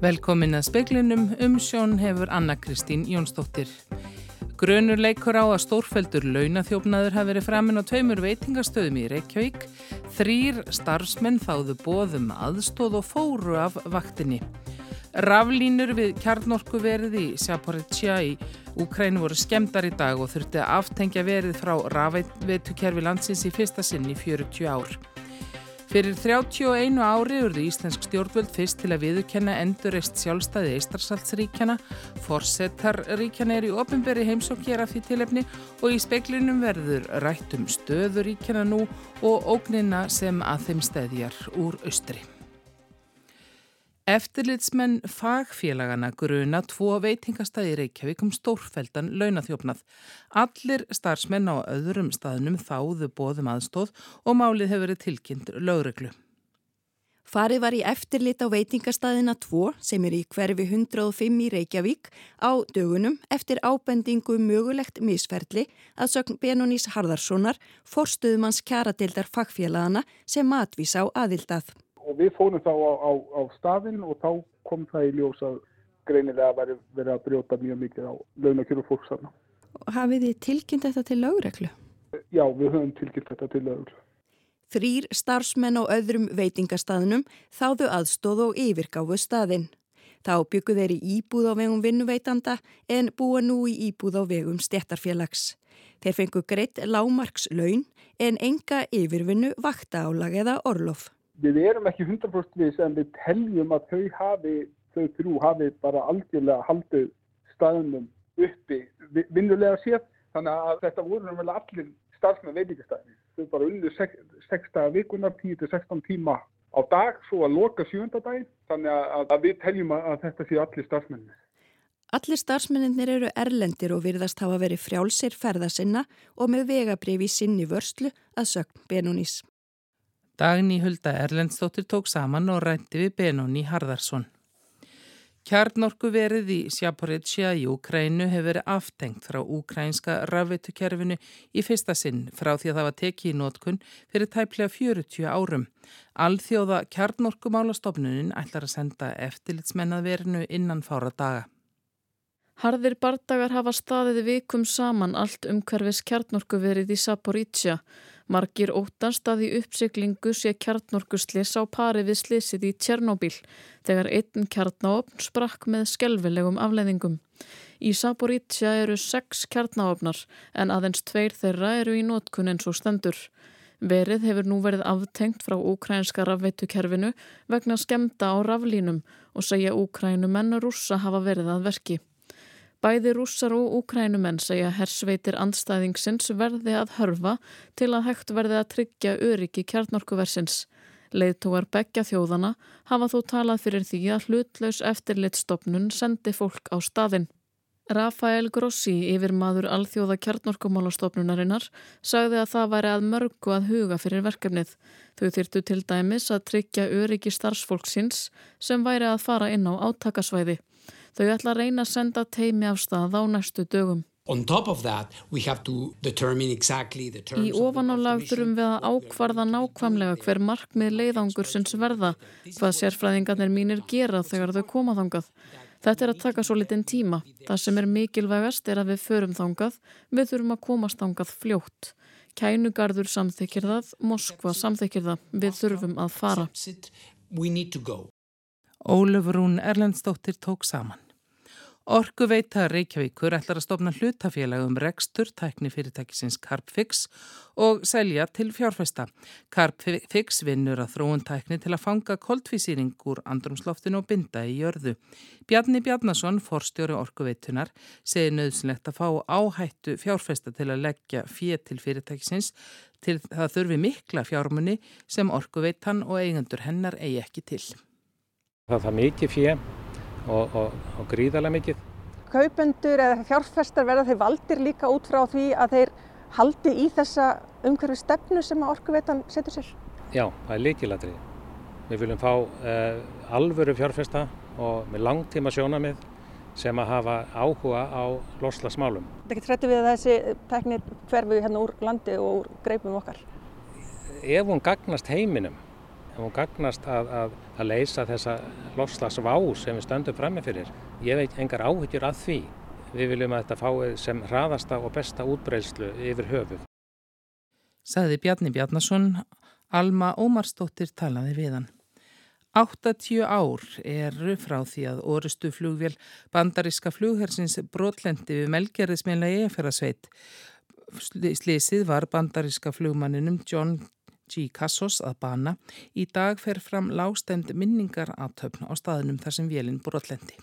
Velkomin að speklinum um sjón hefur Anna-Kristín Jónsdóttir. Grönur leikur á að stórfeldur launathjófnaður hafi verið framinn á tveimur veitingastöðum í Reykjavík. Þrýr starfsmenn þáðu bóðum aðstóð og fóru af vaktinni. Raflínur við kjarnorku verið í Sjaporetsja í Úkrænu voru skemdar í dag og þurfti að aftengja verið frá rafveitukerfi landsins í fyrsta sinn í 40 ár. Fyrir 31 ári urðu Íslensk stjórnvöld fyrst til að viðurkenna endurreist sjálfstæði Eistarsaltsríkjana. Forsetarríkjana er í ofinberi heimsókjera því tilefni og í speklinum verður rættum stöðuríkjana nú og ógnina sem að þeim stæðjar úr austri. Eftirlitsmenn fagfélagana gruna tvo veitingastæði Reykjavík um stórfeldan launathjófnað. Allir starfsmenn á öðrum staðnum þáðu bóðum aðstóð og málið hefur verið tilkynnt lögreglu. Farið var í eftirlit á veitingastæðina 2 sem er í hverfi 105 í Reykjavík á dögunum eftir ábendingu mögulegt misferðli að sögn Benonís Harðarssonar forstuðumanns kjaradildar fagfélagana sem matvísa á aðildað og við fórum þá á, á, á stafinn og þá kom það í ljós að greinilega væri verið að brjóta mjög mikið á launakjöru fólksarna. Hafið þið tilkynnt þetta til lögreglu? Já, við höfum tilkynnt þetta til lögreglu. Þrýr starfsmenn á öðrum veitingastaðnum þáðu aðstóð og yfirgáfu staðinn. Þá byggu þeir í íbúð á vegum vinnuveitanda en búa nú í íbúð á vegum stjættarfélags. Þeir fengu greitt lámarkslaun en enga yfirvinnu vakta álag eða orlof við erum ekki 100% við sem við teljum að þau hafi, þau þrjú hafi bara algjörlega haldið staðunum uppi vinnulega sér þannig að þetta voru vel allir starfsmenn veitingastæðin þau bara undir 6 dagar vikunar 10-16 tíma á dag svo að loka sjöndadagin þannig að, við teljum að þetta séu allir starfsmennin Allir starfsmenninir eru erlendir og virðast hafa verið frjálsir ferðasinna og með vegabrif í sinni vörslu að sögn Benunís. Dagni Hulda Erlendstóttir tók saman og rætti við Benóni Harðarsson. Kjarnorku verið í Sjaporetsja í Ukrænu hefur verið aftengt frá ukrænska rafveitukerfinu í fyrsta sinn frá því að það var tekið í nótkun fyrir tæplega 40 árum. Alþjóða kjarnorkumálastofnunin ætlar að senda eftirlitsmennaverinu innan fára daga. Harðir bardagar hafa staðið vikum saman allt umhverfis kjarnorku verið í Saporitsja. Margir óttast að í uppsiklingu sé kjarnorkuslis á pari við slisið í Tjernobyl þegar einn kjarnáopn sprakk með skelvilegum afleðingum. Í Saporitsja eru sex kjarnáopnar en aðeins tveir þeirra eru í nótkunn eins og stendur. Verið hefur nú verið aftengt frá úkrænska rafveitukerfinu vegna skemta á raflínum og segja úkrænumenn rússa hafa verið að verki. Bæði rússar og úkrænumenn segja hersveitir andstæðingsins verði að hörfa til að hægt verði að tryggja öryggi kjarnorkuversins. Leðtógar begja þjóðana hafa þó talað fyrir því að hlutlaus eftirlitstofnun sendi fólk á staðin. Rafael Grossi, yfir maður alþjóða kjarnorkumálastofnunarinnar, sagði að það væri að mörgu að huga fyrir verkefnið. Þau þyrtu til dæmis að tryggja öryggi starfsfólksins sem væri að fara inn á átakasvæði. Þau ætla að reyna að senda teimi af stað á næstu dögum. Exactly Í ofanálag þurfum við að ákvarða nákvæmlega hver markmið leiðangur sinns verða, hvað sérfræðingarnir mínir gera þegar þau koma þangað. Þetta er að taka svo litinn tíma. Það sem er mikilvægast er að við förum þangað, við þurfum að komast þangað fljótt. Kænugarður samþykir það, Moskva samþykir það, við þurfum að fara. Ólefurún Erlendstóttir tók saman. Orkuveita Reykjavíkur ætlar að stopna hlutafélagum rekstur tækni fyrirtækisins Carpfix og selja til fjárfesta. Carpfix vinnur að þróun tækni til að fanga koldvísýring úr andrumsloftinu og binda í jörðu. Bjarni Bjarnason, forstjóri orkuveitunar, segir nöðsynlegt að fá áhættu fjárfesta til að leggja fér til fyrirtækisins til það þurfi mikla fjármunni sem orkuveitan og eigendur hennar eigi ekki til. Það er mikið fjö og, og, og gríðarlega mikið. Kaupendur eða fjárfestar verða þeir valdir líka út frá því að þeir haldi í þessa umhverfi stefnu sem að orkuveitan setur sér? Já, það er líkilatrið. Við viljum fá uh, alvöru fjárfesta og með langtíma sjónamið sem að hafa áhuga á loslasmálum. Þetta ekki trættu við að þessi teknir hverfu hérna úr landi og úr greipum okkar? Ef hún gagnast heiminum, ef hún gagnast að, að, að leysa þessa loslasvá sem við stöndum frammi fyrir, ég veit engar áhyggjur að því. Við viljum að þetta fáið sem hraðasta og besta útbreyslu yfir höfuð. Saði Bjarni Bjarnason, Alma Ómarsdóttir talaði við hann. 80 ár eru frá því að orustu flugvél bandariska flughersins brotlendi við melgerðismeinlega eferðasveit. Slísið var bandariska flugmanninum John G. Cassos að bana. Í dag fer fram lástend minningaratöfn á staðinum þar sem vélinn brotlendi.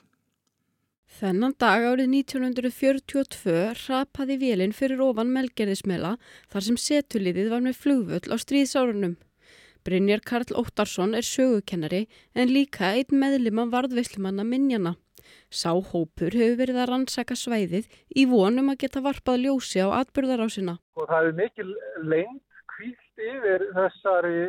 Þennan dag árið 1942 rapaði vélinn fyrir ofan melgerðismela þar sem setuliðið var með flugvöll á stríðsárunum. Brynjar Karl Óttarsson er sögukennari en líka einn meðlimann varðveislumanna minnjana. Sáhópur hefur verið að rannsaka svæðið í vonum að geta varpað ljósi á atbyrðarásina. Og það er mikil lengt yfir þessari,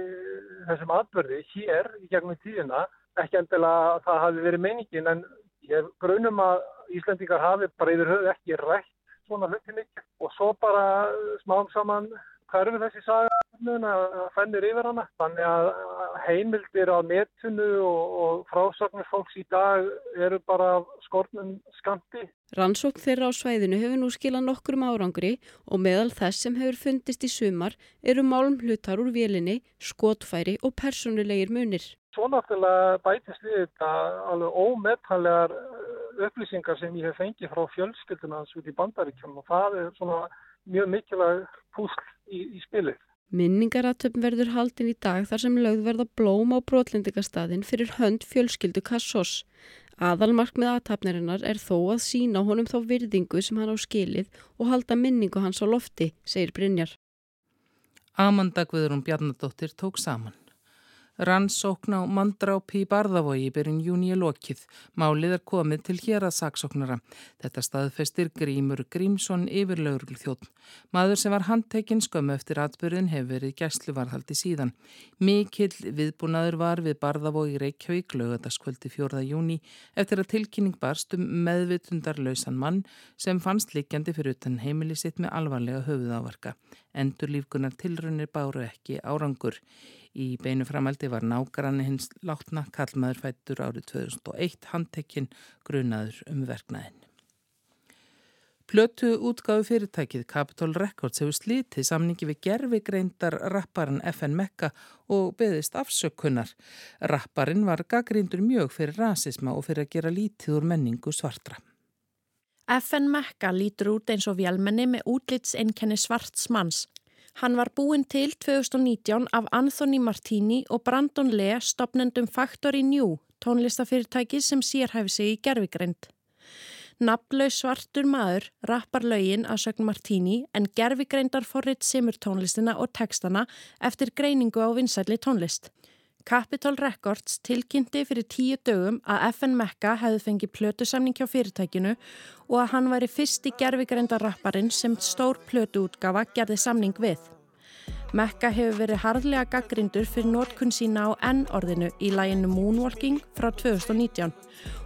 þessum atbyrði hér í gegnum tíðina. Ekki endilega að það hafi verið meiningin en ég grunum að Íslandingar hafi bara yfir höfu ekki rætt svona hluti mikið og svo bara smám saman hverfið þessi saga að fennir yfir hana. Þannig að heimildir á netinu og, og frásagnir fólks í dag eru bara skornum skamti. Rannsókn þeirra á svæðinu hefur nú skilað nokkrum árangri og meðal þess sem hefur fundist í sumar eru málum hlutar úr vélinni, skotfæri og personulegir munir. Svo náttúrulega bætist við þetta alveg ómetallegar upplýsingar sem ég hef fengið frá fjölskyldunans út í bandaríkjum og það er svona mjög mikilvæg púsl í, í spilið. Minningaratöfn verður haldin í dag þar sem lögð verða blóm á brotlendingastadin fyrir hönd fjölskyldu Kassos. Aðalmark með aðtapnarinnar er þó að sína honum þá virðingu sem hann á skilið og halda minningu hans á lofti, segir Brynjar. Amanda Guðrún Bjarnadóttir tók saman. Rannsókn á mandrápi í Barðavogi byrjun júni í lokið. Málið er komið til hér að saksóknara. Þetta staðfestir Grímur Grímsson yfirlaurul þjótt. Maður sem var handtekinn skömmu eftir atbyrðin hefur verið gæsluvarhaldi síðan. Mikill viðbúnaður var við Barðavogi Reykjavík lögataskvöldi 4. júni eftir að tilkynning barst um meðvitundarlausan mann sem fannst likjandi fyrir utan heimili sitt með alvarlega höfuðávarka. Endur lífgunar tilrunir báru ekki árangur. Í beinu framaldi var nágranni hins látna kallmaður fættur árið 2001 handtekinn grunaður um verknæðin. Plötu útgáðu fyrirtækið Capitol Records hefur slítið samningi við gerfigreindar rapparan FN Mekka og beðist afsökkunnar. Rapparin var gaggrindur mjög fyrir rasisma og fyrir að gera lítið úr menningu svartra. FN Mekka lítur út eins og vélmenni með útlitseinkenni svarts manns. Hann var búinn til 2019 af Anthony Martini og Brandon Lee stopnendum Factory New, tónlistafyrirtæki sem sérhæfi sig í gerfigreind. Nafnlaus svartur maður rappar laugin að sögn Martini en gerfigreindar forrið simur tónlistina og textana eftir greiningu á vinsæli tónlist. Capitol Records tilkynnti fyrir tíu dögum að FN Mekka hefði fengið plötusamning hjá fyrirtækinu og að hann væri fyrsti gerfigreinda rapparinn sem stór plötuútgafa gerði samning við. Mekka hefur verið harðlega gaggrindur fyrir nótkunn sína á N-orðinu í læginu Moonwalking frá 2019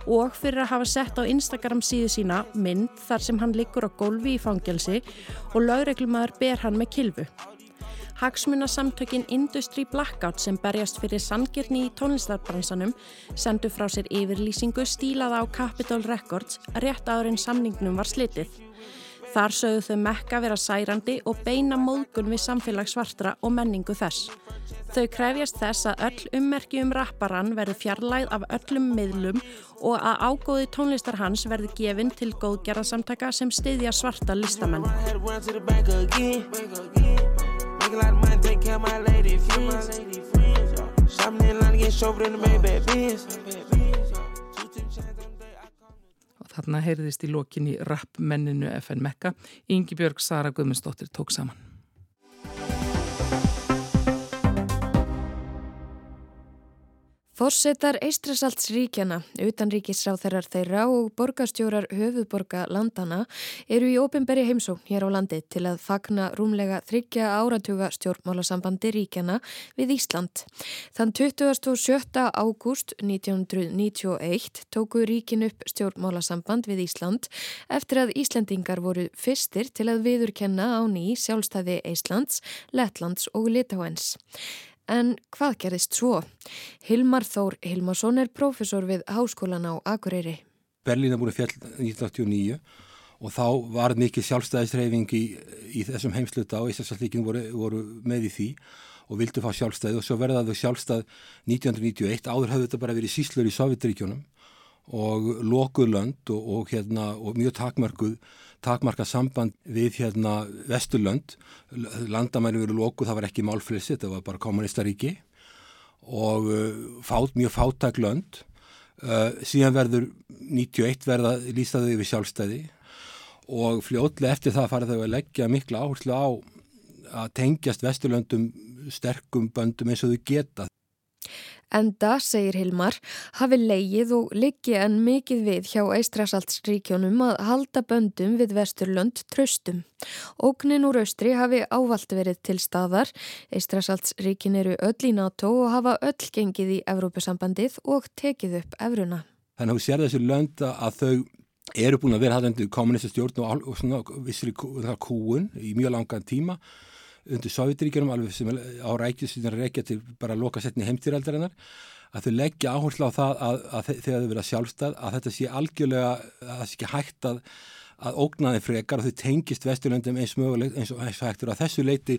og fyrir að hafa sett á Instagram síðu sína mynd þar sem hann liggur á gólfi í fangelsi og lögreglumæður ber hann með kilvu. Hagsmunasamtökin Industry Blackout sem berjast fyrir sangirni í tónlistarbransanum sendu frá sér yfirlýsingu stílaða á Capitol Records rétt áður en samningnum var slitið. Þar sögðu þau mekka vera særandi og beina móðgun við samfélagsvartra og menningu þess. Þau krefjast þess að öll ummerki um rapparan verði fjarlæð af öllum miðlum og að ágóði tónlistar hans verði gefinn til góðgerðarsamtaka sem styðja svarta listamenn. Make a lot of money, take care of my lady friends. Shopping in line, get chauffeur in the Maybach Benz. Þarna heyrðist í lokinni rappmenninu FN Mekka. Ingi Björg Sara Guðmundsdóttir tók saman. Fossetar Eistrasaltsríkjana, utanríkisráþerar þeirra og borgastjórar höfuborga landana eru í ofinberi heimsókn hér á landi til að fagna rúmlega þryggja áratuga stjórnmálasambandi ríkjana við Ísland. Þann 27. ágúst 1991 tóku ríkin upp stjórnmálasamband við Ísland eftir að Íslandingar voru fyrstir til að viðurkenna á ný sjálfstæði Íslands, Lettlands og Litáens. En hvað gerist svo? Hilmar Þór Hilmarsson er profesor við Háskólan á Akureyri. Berlína búið fjall 1989 og þá var mikið sjálfstæðisreyfing í, í þessum heimsluta og Íslandslíkinu voru, voru með í því og vildu fá sjálfstæði og svo verðaðu sjálfstæð 1991, áður hafði þetta bara verið síslur í Sovjetríkjunum og lokuð lönd og, og, hérna, og mjög takmarkuð takmarka samband við hérna Vesturlönd, landamæri veru lóku, það var ekki málflessi, þetta var bara kommunistaríki og uh, fát, mjög fátaklönd uh, síðan verður 91 verða lýstaðu yfir sjálfstæði. Og fljóðlega eftir það fara þau að leggja mikla áherslu á að tengjast Vesturlöndum sterkum böndum eins og þau geta Enda, segir Hilmar, hafi leigið og liggi en mikið við hjá Eistrasaltsríkjónum að halda böndum við Vesturlönd tröstum. Ógnin úr austri hafi ávalt verið til staðar. Eistrasaltsríkin eru öll í NATO og hafa öll gengið í Evrópusambandið og tekið upp Evruna. Þannig að þú sér þessu lönd að þau eru búin að vera hægðandi kommunistastjórn og svona vissri kúun í mjög langan tíma undir Sovjetiríkjum alveg sem á rækju sem er reykja til bara loka setni heimtýraldarinnar að þau leggja áherslu á það að, að þegar þau verða sjálfstæð að þetta sé algjörlega að það sé ekki hægt að, að ógnaði frekar og þau tengist vesturlöndum eins mögulegt eins og hægtur að þessu leiti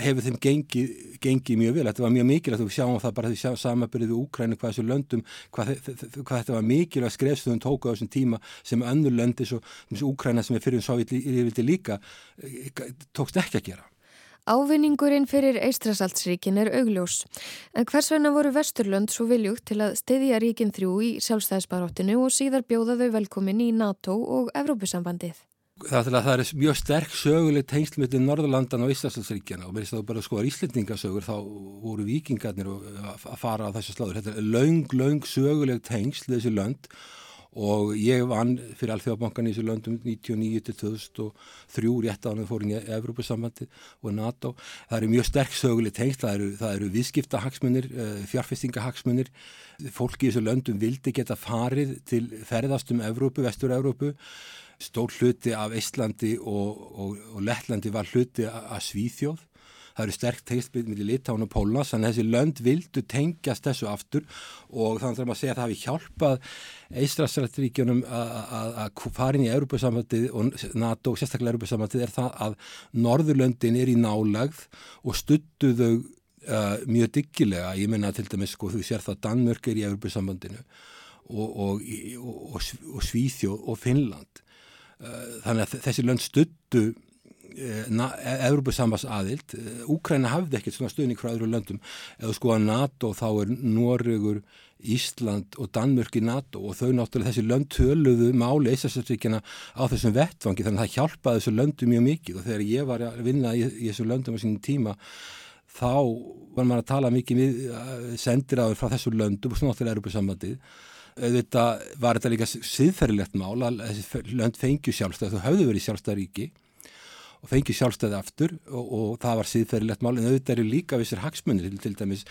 hefur þeim gengið, gengið mjög vel. Þetta var mjög mikilvægt og við sjáum það bara því að samanbyrðið við Úkræni hvað þessu löndum, hvað, hvað þetta var mikilvægt skrefstöðum tóku á þessum tíma sem önnur löndi og Úkræna sem er fyrir um Sovjetlífildi líka tókst ekki að gera. Ávinningurinn fyrir Eistrasaltsríkin er augljós. En hvers vegna voru Vesturlönd svo viljugt til að styðja ríkin þrjú í sjálfstæðisbaróttinu og síðar bjóða þau velkomin í NATO og Evrópusambandið? Það, það er mjög sterk söguleg tengsl með Norðurlandan og Íslandsríkjana og með þess að bara skoðar Íslandingasögur þá voru vikingarnir að fara á þessu sláður. Þetta er laung, laung söguleg tengsl þessu lönd og ég vann fyrir Alþjóðabankan í þessu löndum 99 til 2003 rétt á hann að fórin í Evrópussambandi og NATO. Það eru mjög sterk söguleg tengsl, það eru, eru viðskiptahagsmunir, eh, fjárfestingahagsmunir. Fólki í þessu löndum vildi geta farið til ferðast um Evrópu, Vestur-Evrópu stór hluti af Íslandi og, og, og Lettlandi var hluti af Svíþjóð. Það eru sterkt teistbyrð með Litána og Pólans, þannig að þessi lönd vildu tengjast þessu aftur og þannig að maður segja að það hafi hjálpað Ísraelsrættiríkjunum að farin í Európa-samvættið og NATO, sérstaklega Európa-samvættið, er það að Norðurlöndin er í nálagð og stuttu þau uh, mjög diggilega. Ég menna til dæmis, sko, þú sér það Danmörk er í Európa-samvættinu og, og, og Svíþjóð og Finnland Eh, þannig að þessi lönd stuttu Európa-sambas eh, aðild Úkræna eh, hafði ekkert svona stuðning frá öðru löndum. Eða sko að NATO þá er Noregur, Ísland og Danmörk í NATO og þau náttúrulega þessi lönd töluðu máli Íslandsríkjana á þessum vettfangi þannig að það hjálpaði þessu löndu mjög mikið. Og þegar ég var að vinna í, í þessum löndum á sínum tíma þá var maður að tala mikið við sendiráður frá þessu löndum og svona náttúrulega Európa-sambandið auðvitað var þetta líka siðferðilegt mál að þessi lönd fengju sjálfstæði, þú hafðu verið sjálfstæðaríki og fengju sjálfstæði aftur og, og það var siðferðilegt mál en auðvitað eru líka vissir hagsmunir til dæmis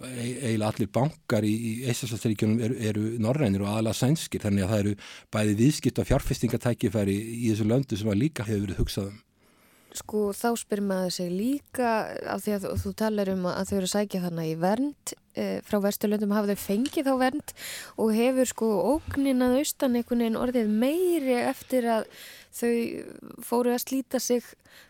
eiginlega allir bankar í, í Íslandsríkjunum eru, eru norrænir og aðalega sænskir þannig að það eru bæði viðskipt og fjárfestingatækifæri í þessu löndu sem að líka hefur verið hugsað um. Sko þá spyr maður sig líka af því að þú talar um að þau eru sækja þannig í vernd e, frá Vesturlöndum hafa þau fengið þá vernd og hefur sko ógnin að austan einhvern veginn orðið meiri eftir að þau fóru að slíta sig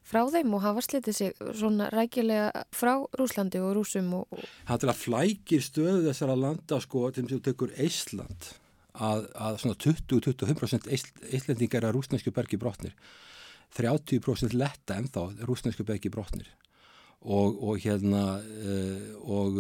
frá þeim og hafa slítið sig svona rækilega frá Rúslandi og Rúsum og... Það til að flækir stöðu þessara landa sko til þess að þú tekur Ísland að, að svona 20-25% Íslandingar að rúsnesku bergi brotnir. 30% letta en þá rúsnesku beggi brotnir. Og, og hérna uh, og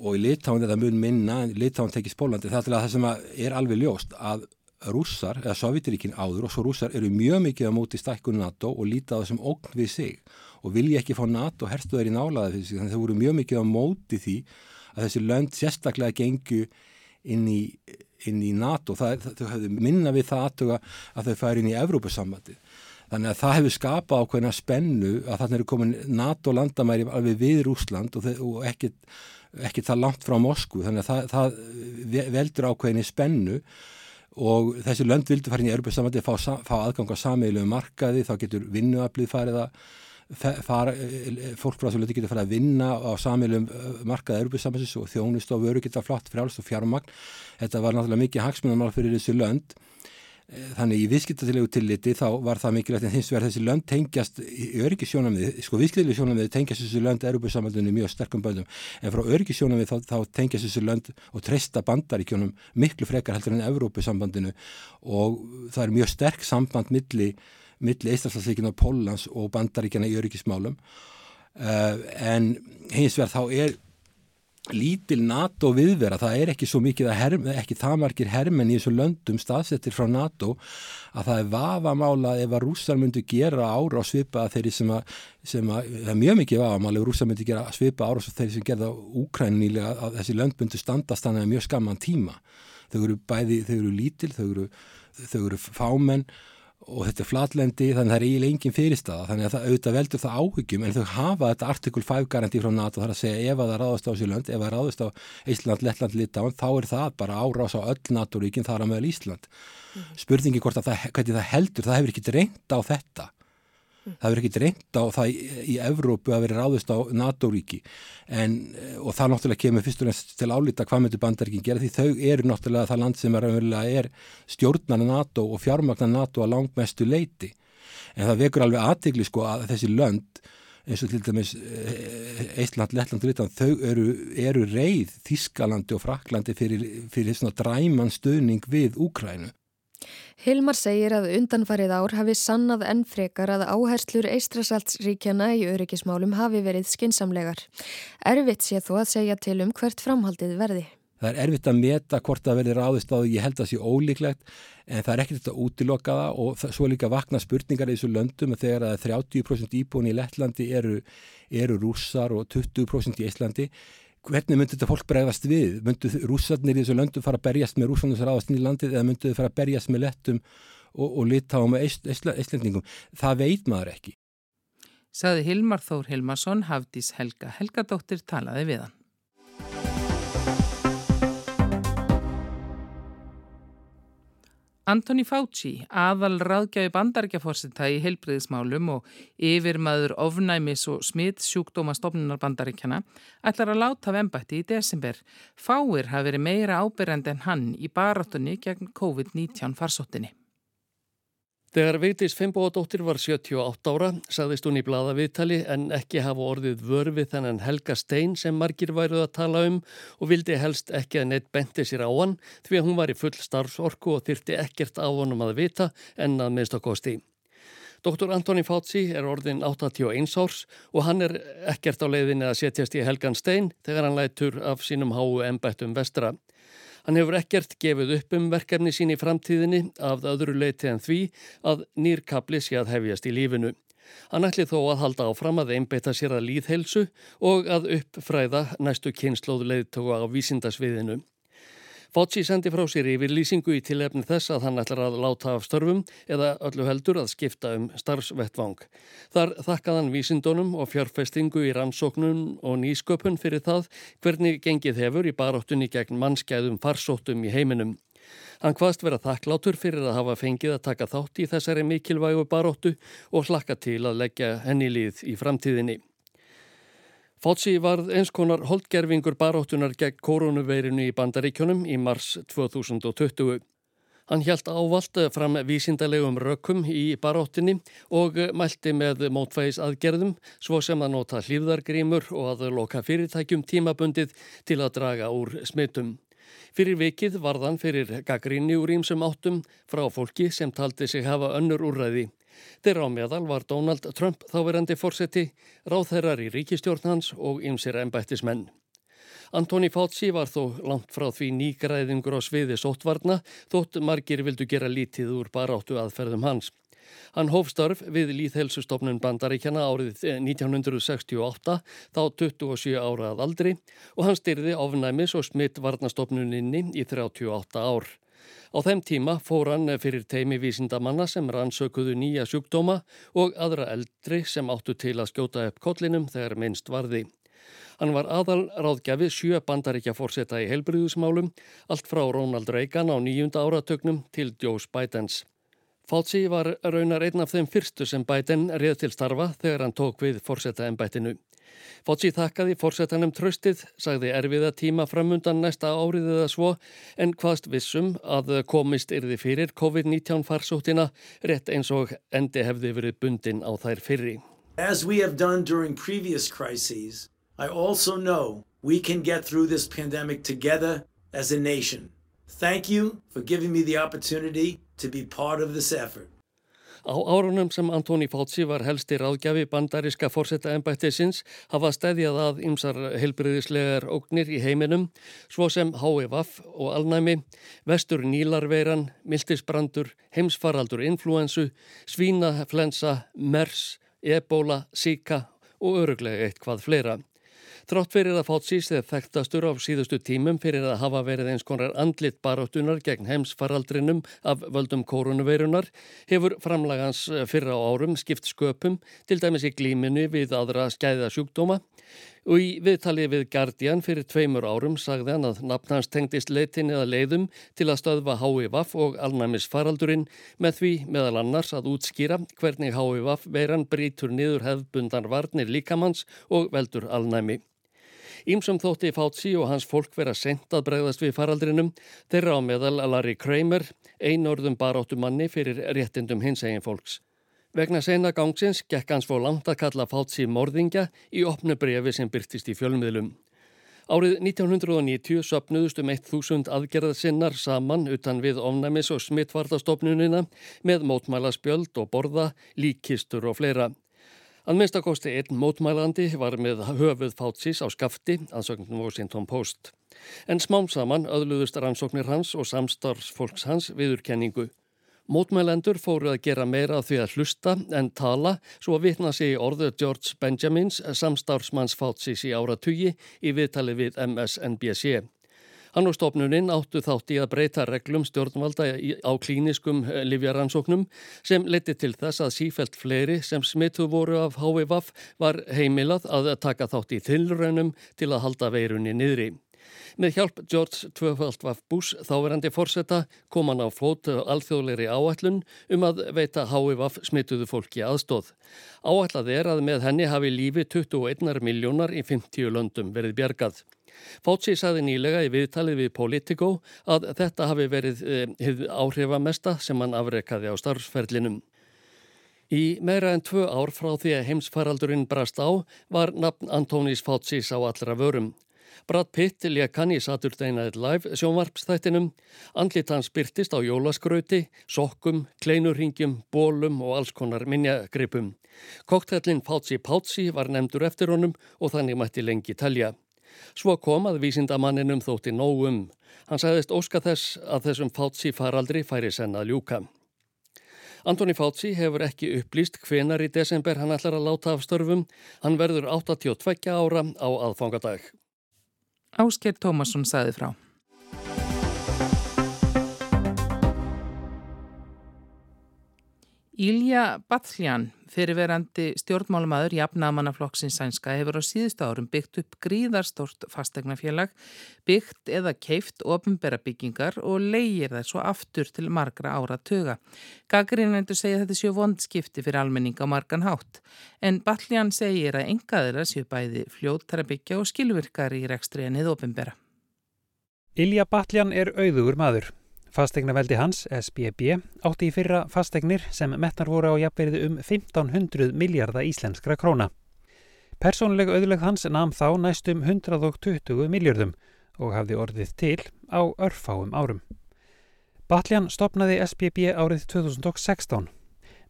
og í Litáin þetta mun minna, Litáin tekið Spólandi það er það sem er alveg ljóst að rússar, eða Sovjetiríkin áður og svo rússar eru mjög mikið á móti stækkun NATO og líta á þessum ógn við sig og vilja ekki fá NATO herstuðar í nálaði fyrir sig. Þannig að þau voru mjög mikið á móti því að þessi lönd sérstaklega gengu inn í, inn í NATO. Það, þau hefðu minna við það aðtuga að þau færi inn í Evrópussambandi þannig að það hefur skapað ákveðina spennu að þannig eru komin NATO landamæri alveg við Rúsland og, og ekkert það langt frá Moskvu. Þannig að það, það veldur ákveðinni spennu og þessi lönd vildu fara inn í Europassamandi fá, fá aðgang á sameilu markaði, þá getur vinnuaflið farið að fara, fólk frá þessu löndi getur farið að vinna á sameilu markaði Europassamandis og þjónust og vöru geta flott frálst og fjármagn. Þetta var náttúrulega mikið hagsmunarmál fyrir þessu lönd. Eh, þannig í viðskiptatilegu tilliti þá var það mikilvægt en hins vegar þessi lönd tengjast öryggisjónamið, sko viðskiptilegu sjónamið tengjast þessi lönd erubussamaldunni mjög sterkum böndum. En frá öryggisjónamið þá, þá tengjast þessi lönd og treysta bandaríkjónum miklu frekar heldur en Evrópusambandinu. Og það er mjög sterk samband milli, milli Íslandslandsleikin og Pólans og bandaríkjana í öryggismálum. Uh, en hins vegar þá er lítil NATO viðvera, það er ekki svo mikið herm, ekki það margir hermen í þessu löndum staðsettir frá NATO að það er vafamála ef að rússar myndu gera ára á svipa þeirri sem að, sem að það er mjög mikið vafamála ef rússar myndu gera svipa ára þeirri sem gerða úkrænilega að þessi lönd myndu standast þannig að mjög skamman tíma. Þau eru bæði, þau eru lítil þau eru, þau eru fámenn og þetta er flatlendi þannig að það er eiginlega engin fyrirstaða þannig að það auðvitað veldur það áhyggjum en þau hafa þetta artikul 5 garanti frá NATO þar að segja ef að það ráðast á Sjöland, ef það ráðast á Ísland, Lettland, Litáin þá er það bara árás á öll NATO-ríkin þar að meðal Ísland. Mm -hmm. Spurningi hvort að það, hvernig það heldur, það hefur ekki reynd á þetta Það verður ekki reynd á það í, Evrópu að vera ráðist á NATO-ríki. Og það náttúrulega kemur fyrst og næst til álita hvað myndur bandaríkin gera því þau eru náttúrulega það land sem er, stjórnar NATO og fjármagnar NATO að langmestu leiti en það vekur alveg aðtegli sko að þessi lönd eins og til dæmis Eistland, Lettland, Ritland þau eru, eru reyð Þískalandi og Fraklandi fyrir, fyrir svona dræman stöðning við Úkrænu Hilmar segir að undanfarið ár hafi sannað enn frekar að áherslur Eistrasaltsríkjana í öryggismálum hafi verið skinsamlegar. Erfitt sé þó að segja til um hvert framhaldið verði. Það er erfitt að meta hvort það verði ráðist á því ég held að það sé ólíklegt en það er ekkert þetta útilokkaða og það, svo líka vakna spurningar í þessu löndum að þegar að 30% íbúin í Lettlandi eru, eru rússar og 20% í Íslandi hvernig myndur þetta fólk bregðast við? Myndur rússarnir í þessu löndu fara að berjast með rússarnir sem ráðast inn í landið eða myndur þau fara að berjast með lettum og, og lita á með eistlendingum? Það veit maður ekki. Saði Hilmar Þór Hilmarsson, Hafdís Helga Helgadóttir talaði við hann. Antoni Fauci, aðal ráðgjafi bandaríkjaforsita í heilbriðismálum og yfirmaður ofnæmis og smitt sjúkdóma stofnunar bandaríkjana, ætlar að láta vembætti í desember. Fáir hafi verið meira ábyrjandi en hann í baráttunni gegn COVID-19 farsóttinni. Þegar Vigdís Fimboðadóttir var 78 ára sagðist hún í blada viðtali en ekki hafa orðið vörfið þennan Helga Stein sem margir væruð að tala um og vildi helst ekki að neitt benti sér á hann því að hún var í full starfsorku og þyrti ekkert á honum að vita en að minnst á kosti. Dr. Antoni Fátsi er orðin 81 árs og hann er ekkert á leiðinni að setjast í Helgan Stein þegar hann lætur af sínum háu embættum vestra. Hann hefur ekkert gefið upp um verkefni sín í framtíðinni af öðru leiti en því að nýrkabli sé að hefjast í lífinu. Hann ætli þó að halda áfram að einbeita sér að líðhelsu og að uppfræða næstu kynnslóðu leiðtoga á vísindasviðinu. Fauci sendi frá sér yfir lýsingu í tilefni þess að hann ætlar að láta af störfum eða öllu heldur að skipta um starfsvettvang. Þar þakkaðan vísindunum og fjárfestingu í rannsóknun og nýsköpun fyrir það hvernig gengið hefur í baráttunni gegn mannskæðum farsóttum í heiminum. Hann hvaðst vera þakklátur fyrir að hafa fengið að taka þátt í þessari mikilvægu baróttu og hlakka til að leggja henni líð í framtíðinni. Fótsi varð eins konar holdgerfingur baróttunar gegn koronaveirinu í bandaríkjónum í mars 2020. Hann hjælt ávalt fram vísindalegum rökkum í baróttinni og mælti með mótfæðis aðgerðum svo sem að nota hlýðargrímur og að loka fyrirtækjum tímabundið til að draga úr smittum. Fyrir vikið varðan fyrir gaggríni úr ímsum áttum frá fólki sem taldi sig hafa önnur úrræði. Þeirra á meðal var Donald Trump þáverandi fórseti, ráðherrar í ríkistjórn hans og ymsir ennbættismenn. Antoni Fátsi var þó langt frá því nýgræðingur á sviði sóttvarna þótt margir vildu gera lítið úr baráttu aðferðum hans. Hann hófstörf við Líðhelsustofnun bandaríkjana árið 1968 þá 27 ára að aldri og hann styrði ofnæmis og smitt varnastofnuninni í 38 ár. Á þeim tíma fór hann fyrir teimi vísindamanna sem rannsökuðu nýja sjúkdóma og aðra eldri sem áttu til að skjóta upp kollinum þegar minnst varði. Hann var aðal ráðgjafi sjö bandaríkja fórseta í helbriðusmálum, allt frá Ronald Reagan á nýjunda áratögnum til Joe Bidens. Fauci var raunar einn af þeim fyrstu sem Biden reið til starfa þegar hann tók við fórseta ennbættinu. Fauci þakkaði fórsetanum tröstið, sagði erfiða tíma framundan næsta árið eða svo, en hvaðst vissum að komist yrði fyrir COVID-19 farsóttina rétt eins og endi hefði verið bundin á þær fyrri. As we have done during previous crises, I also know we can get through this pandemic together as a nation. Thank you for giving me the opportunity to be part of this effort. Á árunum sem Antoni Fátsi var helsti ráðgjafi bandaríska fórsetta ennbættisins hafa stæðjað að ymsar helbriðislegar ógnir í heiminum svo sem HVF og alnæmi, vestur nílarveiran, miltisbrandur, heimsfaraldur influensu, svínaflensa, mers, ebola, síka og öruglega eitt hvað fleira. Trátt fyrir að fátt síst eða þekktastur á síðustu tímum fyrir að hafa verið eins konar andlit baróttunar gegn heimsfaraldrinum af völdum koronaveirunar hefur framlagans fyrra á árum skipt sköpum til dæmis í glíminu við aðra skæða sjúkdóma og í viðtalið við Guardian fyrir tveimur árum sagði hann að nafn hans tengdist leitin eða leiðum til að stöðva HIVAF og alnæmis faraldurinn með því meðal annars að útskýra hvernig HIVAF veiran brítur niður hefðbundan varnir líkamanns og veldur alnæmi. Ímsum þótti Fátsi og hans fólk vera sent að bregðast við faraldrinum þeirra á meðal Larry Kramer, einorðum baráttumanni fyrir réttindum hins egin fólks. Vegna sena gangsins gekk hans fór langt að kalla Fátsi morðingja í opnu brefi sem byrtist í fjölmiðlum. Árið 1990 söpnuðust um 1000 aðgerðasinnar saman utan við ofnæmis og smittvartastofnunina með mótmælaspjöld og borða, líkistur og fleira. Að minnstakosti einn mótmælandi var með höfuð fátsis á skafti, ansöknum Washington Post. En smám saman öðluðust rannsóknir hans og samstarfsfolks hans viðurkenningu. Mótmælendur fóru að gera meira því að hlusta en tala svo að vitna sig í orðu George Benjamins samstarfsmanns fátsis í áratugi í viðtali við MSNBC. Hann og stofnuninn áttu þátt í að breyta reglum stjórnvalda á klíniskum eh, livjaransóknum sem leti til þess að sífelt fleiri sem smittu voru af HVV var heimilað að taka þátt í þillrönum til að halda veirunni niðri. Með hjálp George Tvöfaldvaf Bush þáverandi fórseta kom hann á fót alþjóðleiri áætlun um að veita HVV smittuðu fólki aðstóð. Áætlað er að með henni hafi lífi 21 miljónar í 50 löndum verið bjargað. Fauci saði nýlega í viðtalið við Politico að þetta hafi verið eh, áhrifamesta sem hann afrekaði á starfsferlinum. Í meira en tvö ár frá því að heimsfaraldurinn brast á var nafn Antónís Faucis á allra vörum. Brad Pitt lék hann í Saturday Night Live sjónvarpstættinum, andlit hans byrtist á jólaskrauti, sokkum, kleinurringjum, bólum og alls konar minjagripum. Koktellin Fauci Pátsi var nefndur eftir honum og þannig mætti lengi telja. Svo kom að vísindamanninum þótti nógum. Hann sagðist óska þess að þessum Fátsi faraldri færi senna ljúka. Antoni Fátsi hefur ekki upplýst hvenar í desember hann ætlar að láta af störfum. Hann verður 82 ára á aðfangadag. Ásker Tómasson sagði frá. Ilja Batljan, fyrirverandi stjórnmálumæður jafnamannaflokksins sænska, hefur á síðustu árum byggt upp gríðarstort fastegnafélag, byggt eða keift ofinbera byggingar og leigir þær svo aftur til margra ára tuga. Gagrinendur segja þetta séu vondskipti fyrir almenning á margan hátt, en Batljan segir að engaðira séu bæði fljóttara byggja og skilvirkar í rekstri ennið ofinbera. Ilja Batljan er auðugur maður. Fastegnaveldi hans, SBB, átti í fyrra fastegnir sem metnar voru á jafnverði um 1500 miljardar íslenskra króna. Personlega auðleg hans namn þá næstum 120 miljardum og hafði orðið til á örfáum árum. Batljan stopnaði SBB árið 2016.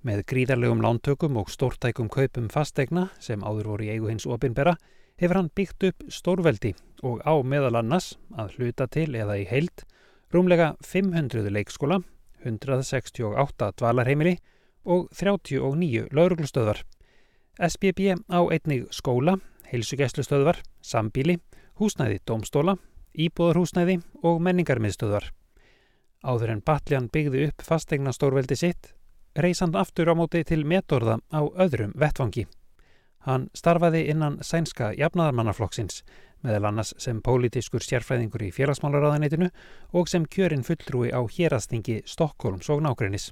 Með gríðarlegum lántökum og stórtækum kaupum fastegna sem áður voru í eigu hins opinbera hefur hann byggt upp stórveldi og á meðal annars að hluta til eða í heild rúmlega 500 leikskóla, 168 dvalarheimili og 39 lauruglustöðvar. SBB á einnig skóla, heilsugeslustöðvar, sambíli, húsnæði domstóla, íbúðarhúsnæði og menningarmiðstöðvar. Áður en Batljan byggði upp fastegna stórveldi sitt, reys hann aftur á móti til metorða á öðrum vettfangi. Hann starfaði innan sænska jafnaðarmannaflokksins, meðal annars sem pólitískur sérfræðingur í félagsmálaráðanetinu og sem kjörinn fulltrúi á hérastingi Stokkólms og nákrennis.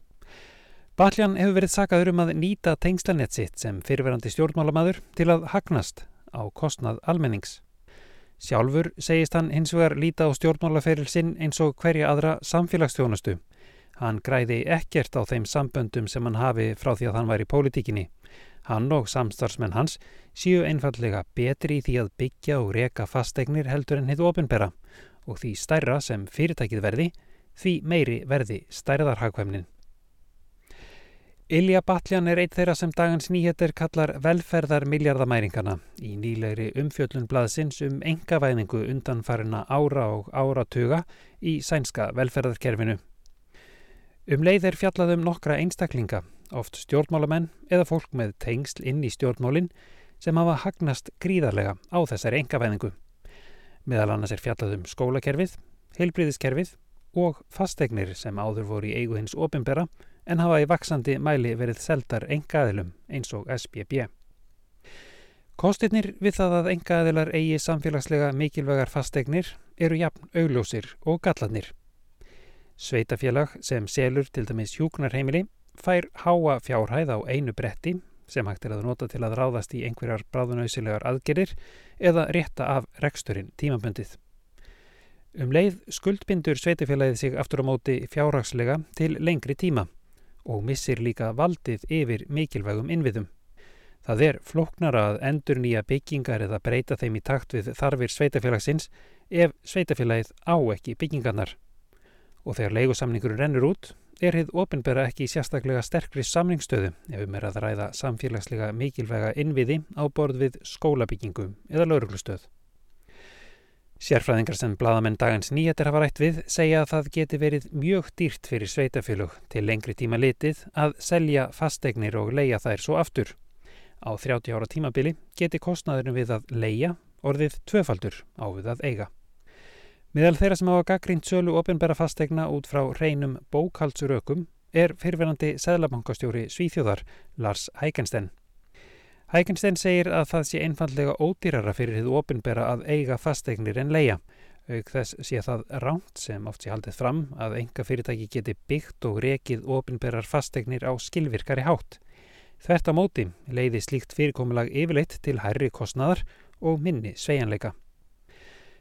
Baljan hefur verið sakaður um að nýta tengslanett sitt sem fyrirverandi stjórnmálamadur til að hagnast á kostnað almennings. Sjálfur segist hann hins vegar líta á stjórnmálaferil sinn eins og hverja aðra samfélagsstjónustu. Hann græði ekkert á þeim samböndum sem hann hafi frá því að hann var í pólitíkinni. Hann og samstarfsmenn hans séu einfallega betri í því að byggja og reka fasteignir heldur en hitt ofinbera og því stærra sem fyrirtækið verði, því meiri verði stærðarhagkvæmnin. Ilja Batljan er eitt þeirra sem dagans nýheter kallar velferðar miljardamæringana í nýlegri umfjöllun blaðsins um engavæðingu undanfarina ára og áratuga í sænska velferðarkerfinu. Um leið er fjallaðum nokkra einstaklinga oft stjórnmálamenn eða fólk með tengsl inn í stjórnmálinn sem hafa hagnast gríðarlega á þessari engavæðingu. Meðal annars er fjallað um skólakerfið, heilbríðiskerfið og fastegnir sem áður voru í eigu hins opimbera en hafa í vaksandi mæli verið seldar engaðilum eins og SBB. Kostirnir við það að engaðilar eigi samfélagslega mikilvægar fastegnir eru jafn augljósir og gallanir. Sveitafélag sem selur til dæmis hjúknarheimili fær háa fjárhæð á einu bretti sem hægt er að nota til að ráðast í einhverjar bráðunauðsilegar aðgerir eða rétta af reksturinn tímaböndið. Um leið skuldbindur sveitafélagið sig aftur á móti fjárhagslega til lengri tíma og missir líka valdið yfir mikilvægum innviðum. Það er floknara að endur nýja byggingar eða breyta þeim í takt við þarfir sveitafélagsins ef sveitafélagið á ekki byggingarnar. Og þegar leigusamningurinn rennur út er hið ofinbera ekki sérstaklega sterkri samningstöðu ef um er að ræða samfélagslega mikilvæga innviði á borð við skólabyggingu eða lauruglustöð. Sérfræðingar sem bladamenn dagans nýjatir hafa rætt við segja að það geti verið mjög dýrt fyrir sveitafélug til lengri tíma litið að selja fasteignir og leia þær svo aftur. Á 30 ára tímabili geti kostnaðurinn við að leia orðið tvöfaldur á við að eiga. Miðal þeirra sem hafa gaggrínt sölu ofinbæra fastegna út frá hreinum bókaldsrökum er fyrirverandi Sæðlabankastjóri Svíþjóðar, Lars Hækensten. Hækensten segir að það sé einfallega ódýrara fyrir því ofinbæra að eiga fastegnir en leia. Auk þess sé það ránt sem oft sé haldið fram að enga fyrirtæki geti byggt og rekið ofinbærar fastegnir á skilvirkari hátt. Þvert á móti leiði slíkt fyrirkomulag yfirleitt til hærri kostnaðar og minni sveianleika.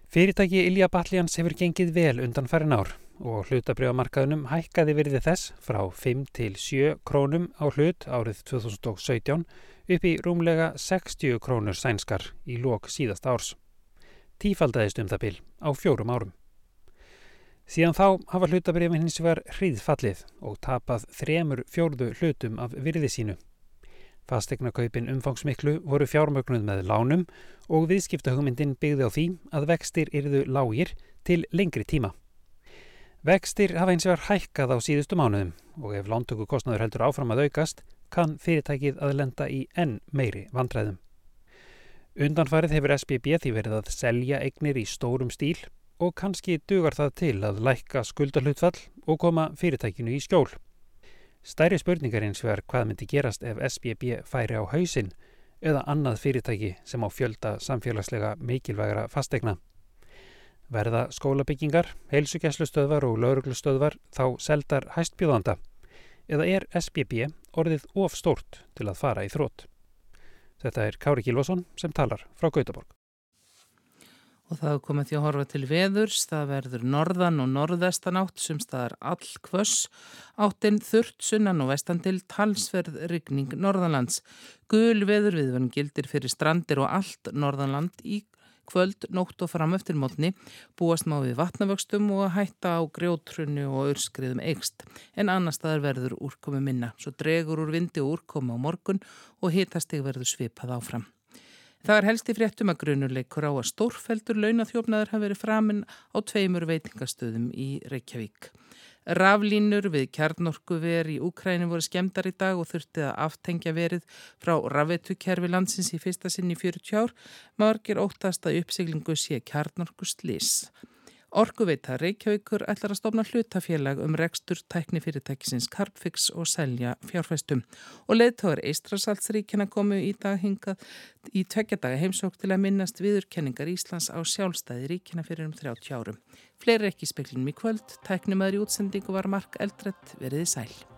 Fyrirtæki Ilja Balljans hefur gengið vel undan farin ár og hlutabriðamarkaðunum hækkaði virði þess frá 5 til 7 krónum á hlut árið 2017 upp í rúmlega 60 krónur sænskar í lok síðast árs. Tífaldæðist um það bil á fjórum árum. Síðan þá hafa hlutabriðin hins vegar hríðfallið og tapað þremur fjórðu hlutum af virði sínu. Fastegnakaupin umfangsmiklu voru fjármögnuð með lánum og viðskiptahugmyndin byggði á því að vextir yrðu lágir til lengri tíma. Vextir hafa eins og er hækkað á síðustu mánuðum og ef lántöku kostnaður heldur áfram að aukast kann fyrirtækið að lenda í enn meiri vandræðum. Undanfarið hefur SBB því verið að selja eignir í stórum stíl og kannski dugar það til að lækka skuldarhlutfall og koma fyrirtækinu í skjól. Stæri spurningar eins vegar hvað myndi gerast ef SBB færi á hausinn eða annað fyrirtæki sem á fjölda samfélagslega mikilvægra fastegna. Verða skólabyggingar, heilsugjæslustöðvar og lauruglustöðvar þá seldar hæstbjóðanda eða er SBB orðið of stórt til að fara í þrótt? Þetta er Kári Kílvason sem talar frá Gautaborg. Og það komið því að horfa til veðurs, það verður norðan og norðvestan átt sem staðar all kvöss, áttinn þurrt sunnan og vestan til talsverð rigning norðanlands. Gul veður viðverðin gildir fyrir strandir og allt norðanland í kvöld, nótt og fram eftir mótni búast má við vatnavöxtum og hætta á grjótrunni og örskriðum eikst. En annar staðar verður úrkomi minna, svo dregur úr vindi og úrkomi á morgun og hitasteg verður svipað áfram. Það er helst í fréttum að grunuleikur á að stórfeldur launathjófnaður hafi verið framinn á tveimur veitingastöðum í Reykjavík. Raflínur við kjarnorkuver í Úkræni voru skemdar í dag og þurfti að aftengja verið frá rafvetukerfi landsins í fyrsta sinn í 40 ár. Margir óttast að uppsiglingu sé kjarnorkuslis. Orkuveita Reykjavíkur ætlar að stofna hlutafélag um rekstur tækni fyrirtækisins Carpfix og selja fjárfæstum. Og leðtóður Eistrasaltsríkjana komu í dag hingað í tveggjadaga heimsók til að minnast viðurkenningar Íslands á sjálfstæði ríkjana fyrir um 30 árum. Fleiri ekki speklinum í kvöld, tæknum aðri útsendingu var Mark Eldrett veriði sæl.